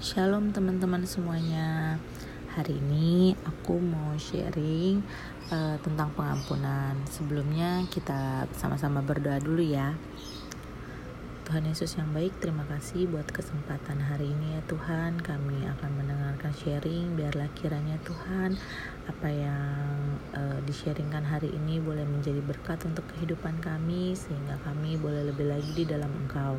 Shalom teman-teman semuanya. Hari ini aku mau sharing uh, tentang pengampunan. Sebelumnya kita sama-sama berdoa dulu ya. Tuhan Yesus yang baik, terima kasih buat kesempatan hari ini ya Tuhan. Kami akan mendengarkan sharing, biarlah kiranya Tuhan apa yang uh, disharingkan hari ini boleh menjadi berkat untuk kehidupan kami sehingga kami boleh lebih lagi di dalam Engkau.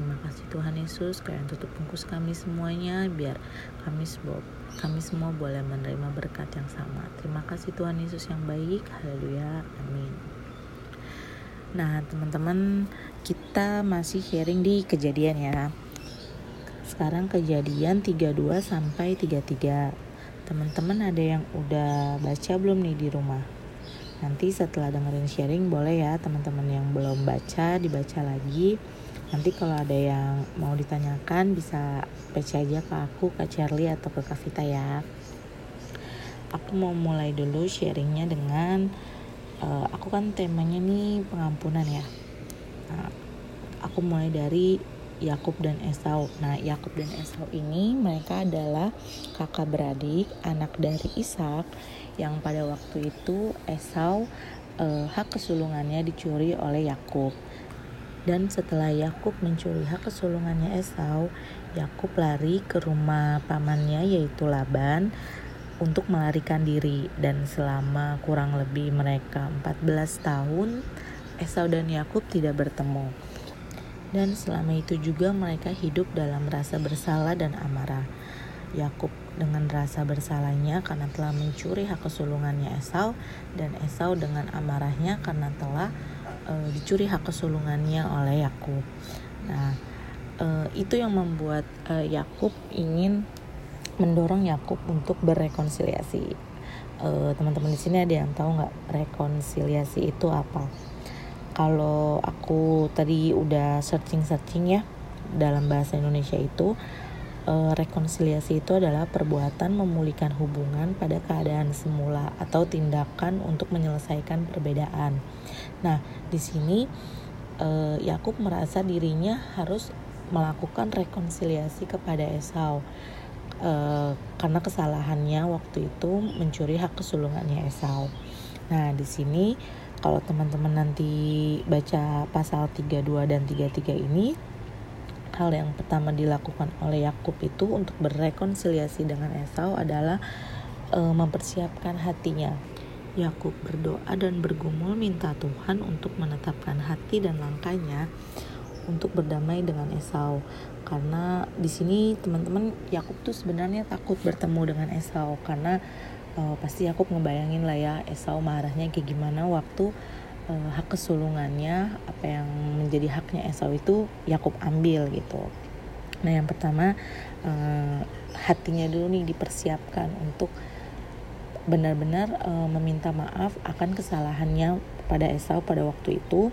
Terima kasih Tuhan Yesus, kalian tutup bungkus kami semuanya biar kami semua kami semua boleh menerima berkat yang sama. Terima kasih Tuhan Yesus yang baik. Haleluya. Amin. Nah, teman-teman, kita masih sharing di kejadian ya. Sekarang kejadian 32 sampai 33. Teman-teman ada yang udah baca belum nih di rumah? Nanti setelah dengerin sharing boleh ya teman-teman yang belum baca dibaca lagi. Nanti kalau ada yang mau ditanyakan bisa baca aja ke aku, ke Charlie atau ke Kavita ya. Aku mau mulai dulu sharingnya dengan uh, aku kan temanya nih pengampunan ya nah, aku mulai dari Yakub dan Esau. Nah, Yakub dan Esau ini mereka adalah kakak beradik, anak dari Ishak yang pada waktu itu Esau uh, hak kesulungannya dicuri oleh Yakub. Dan setelah Yakub mencuri hak kesulungannya Esau, Yakub lari ke rumah pamannya yaitu Laban untuk melarikan diri dan selama kurang lebih mereka 14 tahun Esau dan Yakub tidak bertemu. Dan selama itu juga mereka hidup dalam rasa bersalah dan amarah. Yakub dengan rasa bersalahnya karena telah mencuri hak kesulungannya Esau dan Esau dengan amarahnya karena telah e, dicuri hak kesulungannya oleh Yakub. Nah, e, itu yang membuat e, Yakub ingin mendorong Yakub untuk berrekonsiliasi. Uh, teman-teman di sini ada yang tahu nggak rekonsiliasi itu apa? Kalau aku tadi udah searching-searching ya dalam bahasa Indonesia itu uh, rekonsiliasi itu adalah perbuatan memulihkan hubungan pada keadaan semula atau tindakan untuk menyelesaikan perbedaan. Nah, di sini uh, Yakub merasa dirinya harus melakukan rekonsiliasi kepada Esau uh, karena kesalahannya waktu itu mencuri hak kesulungannya Esau. Nah, di sini kalau teman-teman nanti baca pasal 32 dan 33 ini hal yang pertama dilakukan oleh Yakub itu untuk berrekonsiliasi dengan Esau adalah uh, mempersiapkan hatinya. Yakub berdoa dan bergumul minta Tuhan untuk menetapkan hati dan langkahnya untuk berdamai dengan Esau karena di sini teman-teman Yakub tuh sebenarnya takut bertemu dengan Esau karena uh, pasti Yakub ngebayangin lah ya Esau marahnya kayak gimana waktu uh, hak kesulungannya apa yang menjadi haknya Esau itu Yakub ambil gitu. Nah yang pertama uh, hatinya dulu nih dipersiapkan untuk benar-benar uh, meminta maaf akan kesalahannya pada Esau pada waktu itu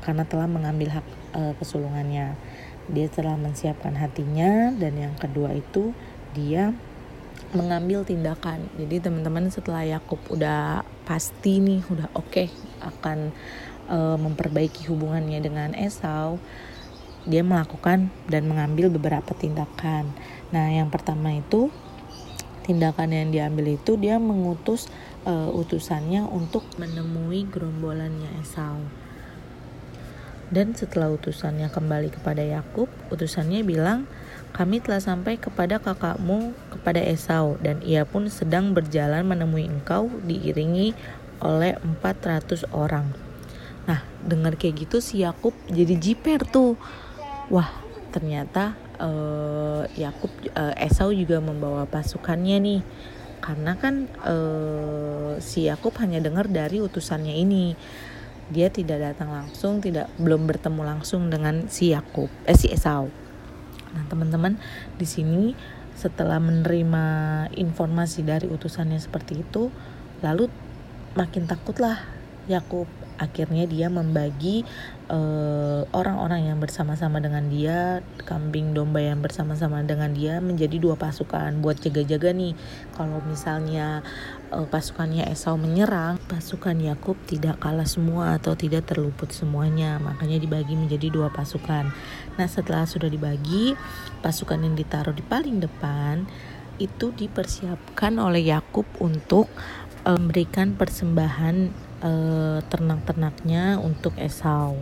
karena telah mengambil hak uh, kesulungannya dia telah menyiapkan hatinya dan yang kedua itu dia mengambil tindakan jadi teman-teman setelah Yakub udah pasti nih udah oke okay, akan uh, memperbaiki hubungannya dengan Esau dia melakukan dan mengambil beberapa tindakan nah yang pertama itu tindakan yang diambil itu dia mengutus uh, utusannya untuk menemui gerombolannya Esau dan setelah utusannya kembali kepada Yakub, utusannya bilang, "Kami telah sampai kepada kakakmu, kepada Esau, dan ia pun sedang berjalan menemui engkau diiringi oleh 400 orang." Nah, dengar kayak gitu si Yakub jadi jiper tuh. Wah, ternyata uh, Yakub uh, Esau juga membawa pasukannya nih. Karena kan uh, si Yakub hanya dengar dari utusannya ini dia tidak datang langsung, tidak belum bertemu langsung dengan si Yakub, eh si Esau. Nah, teman-teman, di sini setelah menerima informasi dari utusannya seperti itu, lalu makin takutlah Yakub akhirnya dia membagi eh, orang-orang uh, yang bersama-sama dengan dia kambing domba yang bersama-sama dengan dia menjadi dua pasukan buat jaga-jaga nih. Kalau misalnya uh, pasukannya Esau menyerang pasukan Yakub tidak kalah semua atau tidak terluput semuanya. Makanya dibagi menjadi dua pasukan. Nah setelah sudah dibagi pasukan yang ditaruh di paling depan itu dipersiapkan oleh Yakub untuk memberikan persembahan uh, ternak-ternaknya untuk Esau.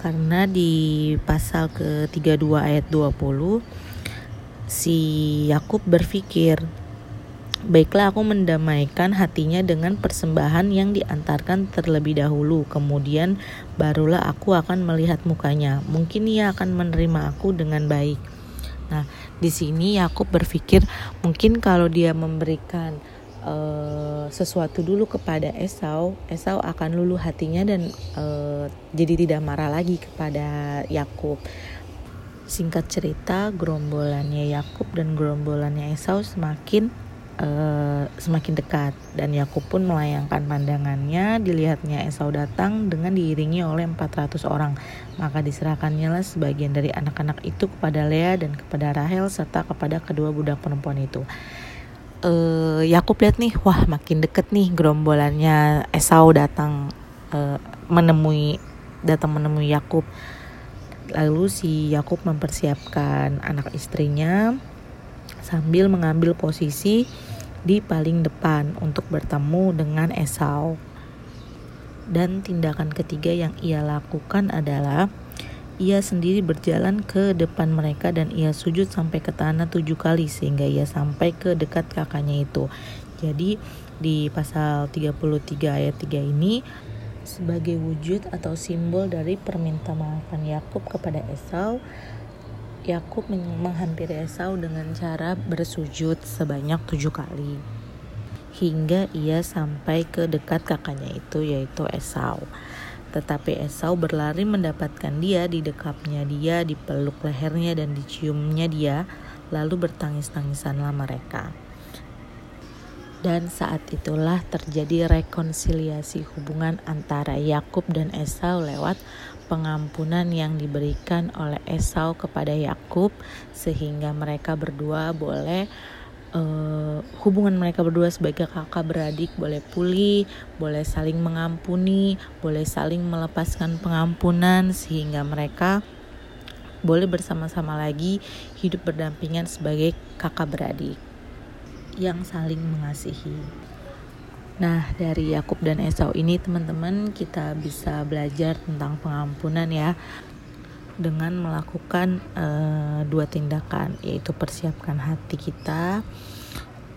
Karena di pasal ke-32 ayat 20 si Yakub berpikir, Baiklah aku mendamaikan hatinya dengan persembahan yang diantarkan terlebih dahulu, kemudian barulah aku akan melihat mukanya. Mungkin ia akan menerima aku dengan baik. Nah, di sini Yakub berpikir mungkin kalau dia memberikan uh, sesuatu dulu kepada Esau, Esau akan luluh hatinya dan uh, jadi tidak marah lagi kepada Yakub. Singkat cerita, gerombolannya Yakub dan gerombolannya Esau semakin uh, semakin dekat. Dan Yakub pun melayangkan pandangannya dilihatnya Esau datang dengan diiringi oleh 400 orang. Maka diserahkannya lah sebagian dari anak-anak itu kepada Lea dan kepada Rahel serta kepada kedua budak perempuan itu uh, Yakub lihat nih wah makin deket nih gerombolannya. Esau datang uh, menemui datang menemui Yakub lalu si Yakub mempersiapkan anak istrinya sambil mengambil posisi di paling depan untuk bertemu dengan Esau. Dan tindakan ketiga yang ia lakukan adalah ia sendiri berjalan ke depan mereka dan ia sujud sampai ke tanah tujuh kali sehingga ia sampai ke dekat kakaknya itu. Jadi di pasal 33 ayat 3 ini sebagai wujud atau simbol dari perminta maafan Yakub kepada Esau, Yakub menghampiri Esau dengan cara bersujud sebanyak tujuh kali hingga ia sampai ke dekat kakaknya itu yaitu Esau. Tetapi Esau berlari mendapatkan dia, di dekapnya dia, dipeluk lehernya dan diciumnya dia, lalu bertangis-tangisanlah mereka. Dan saat itulah terjadi rekonsiliasi hubungan antara Yakub dan Esau lewat pengampunan yang diberikan oleh Esau kepada Yakub sehingga mereka berdua boleh uh, hubungan mereka berdua sebagai kakak beradik boleh pulih, boleh saling mengampuni, boleh saling melepaskan pengampunan sehingga mereka boleh bersama-sama lagi hidup berdampingan sebagai kakak beradik yang saling mengasihi. Nah, dari Yakub dan Esau ini teman-teman kita bisa belajar tentang pengampunan ya dengan melakukan uh, dua tindakan yaitu persiapkan hati kita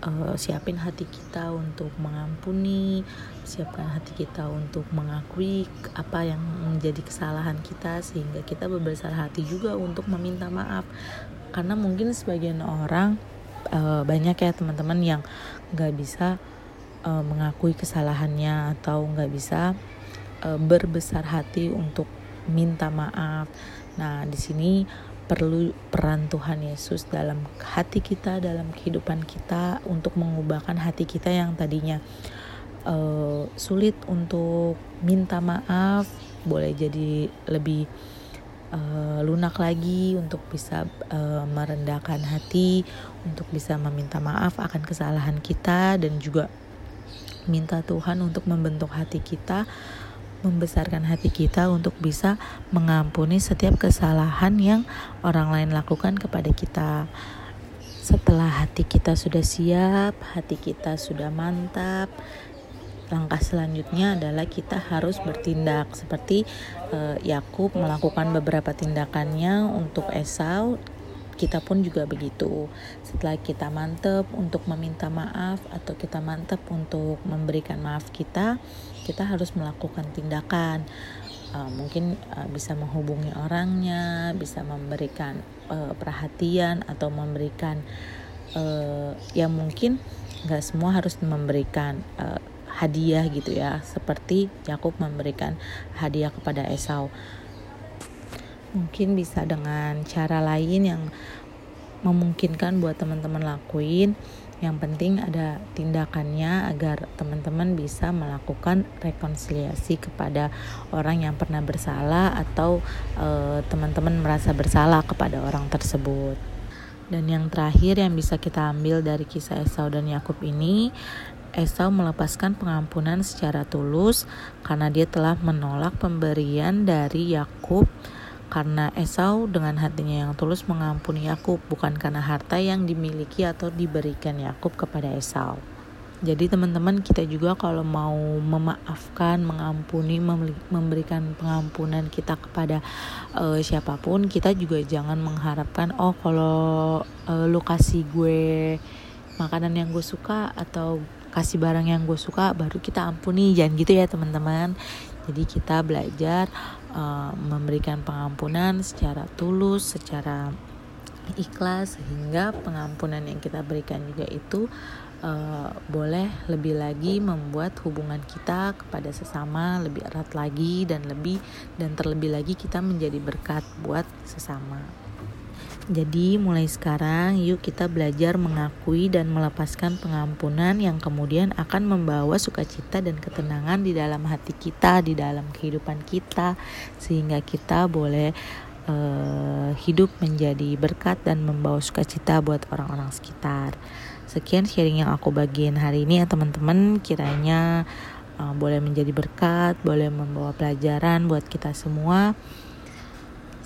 uh, siapin hati kita untuk mengampuni siapkan hati kita untuk mengakui apa yang menjadi kesalahan kita sehingga kita berbesar hati juga untuk meminta maaf. Karena mungkin sebagian orang uh, banyak ya teman-teman yang nggak bisa uh, mengakui kesalahannya atau nggak bisa berbesar hati untuk minta maaf. Nah, di sini perlu peran Tuhan Yesus dalam hati kita, dalam kehidupan kita untuk mengubahkan hati kita yang tadinya uh, sulit untuk minta maaf, boleh jadi lebih uh, lunak lagi untuk bisa uh, merendahkan hati, untuk bisa meminta maaf akan kesalahan kita dan juga minta Tuhan untuk membentuk hati kita membesarkan hati kita untuk bisa mengampuni setiap kesalahan yang orang lain lakukan kepada kita. Setelah hati kita sudah siap, hati kita sudah mantap, langkah selanjutnya adalah kita harus bertindak seperti uh, Yakub melakukan beberapa tindakannya untuk Esau kita pun juga begitu. Setelah kita mantep untuk meminta maaf atau kita mantep untuk memberikan maaf kita, kita harus melakukan tindakan. Uh, mungkin uh, bisa menghubungi orangnya, bisa memberikan uh, perhatian atau memberikan uh, ya mungkin nggak semua harus memberikan uh, hadiah gitu ya, seperti Yakub memberikan hadiah kepada Esau mungkin bisa dengan cara lain yang memungkinkan buat teman-teman lakuin Yang penting ada tindakannya agar teman-teman bisa melakukan rekonsiliasi kepada orang yang pernah bersalah atau uh, teman-teman merasa bersalah kepada orang tersebut. Dan yang terakhir yang bisa kita ambil dari kisah Esau dan Yakub ini, Esau melepaskan pengampunan secara tulus karena dia telah menolak pemberian dari Yakub karena Esau dengan hatinya yang tulus mengampuni Yakub bukan karena harta yang dimiliki atau diberikan Yakub kepada Esau. Jadi teman-teman kita juga kalau mau memaafkan, mengampuni, memberikan pengampunan kita kepada uh, siapa pun, kita juga jangan mengharapkan oh kalau uh, lu kasih gue makanan yang gue suka atau kasih barang yang gue suka baru kita ampuni jangan gitu ya teman-teman jadi kita belajar uh, memberikan pengampunan secara tulus secara ikhlas sehingga pengampunan yang kita berikan juga itu uh, boleh lebih lagi membuat hubungan kita kepada sesama lebih erat lagi dan lebih dan terlebih lagi kita menjadi berkat buat sesama. Jadi mulai sekarang yuk kita belajar mengakui dan melepaskan pengampunan yang kemudian akan membawa sukacita dan ketenangan di dalam hati kita, di dalam kehidupan kita sehingga kita boleh uh, hidup menjadi berkat dan membawa sukacita buat orang-orang sekitar. Sekian sharing yang aku bagiin hari ini ya teman-teman kiranya uh, boleh menjadi berkat, boleh membawa pelajaran buat kita semua.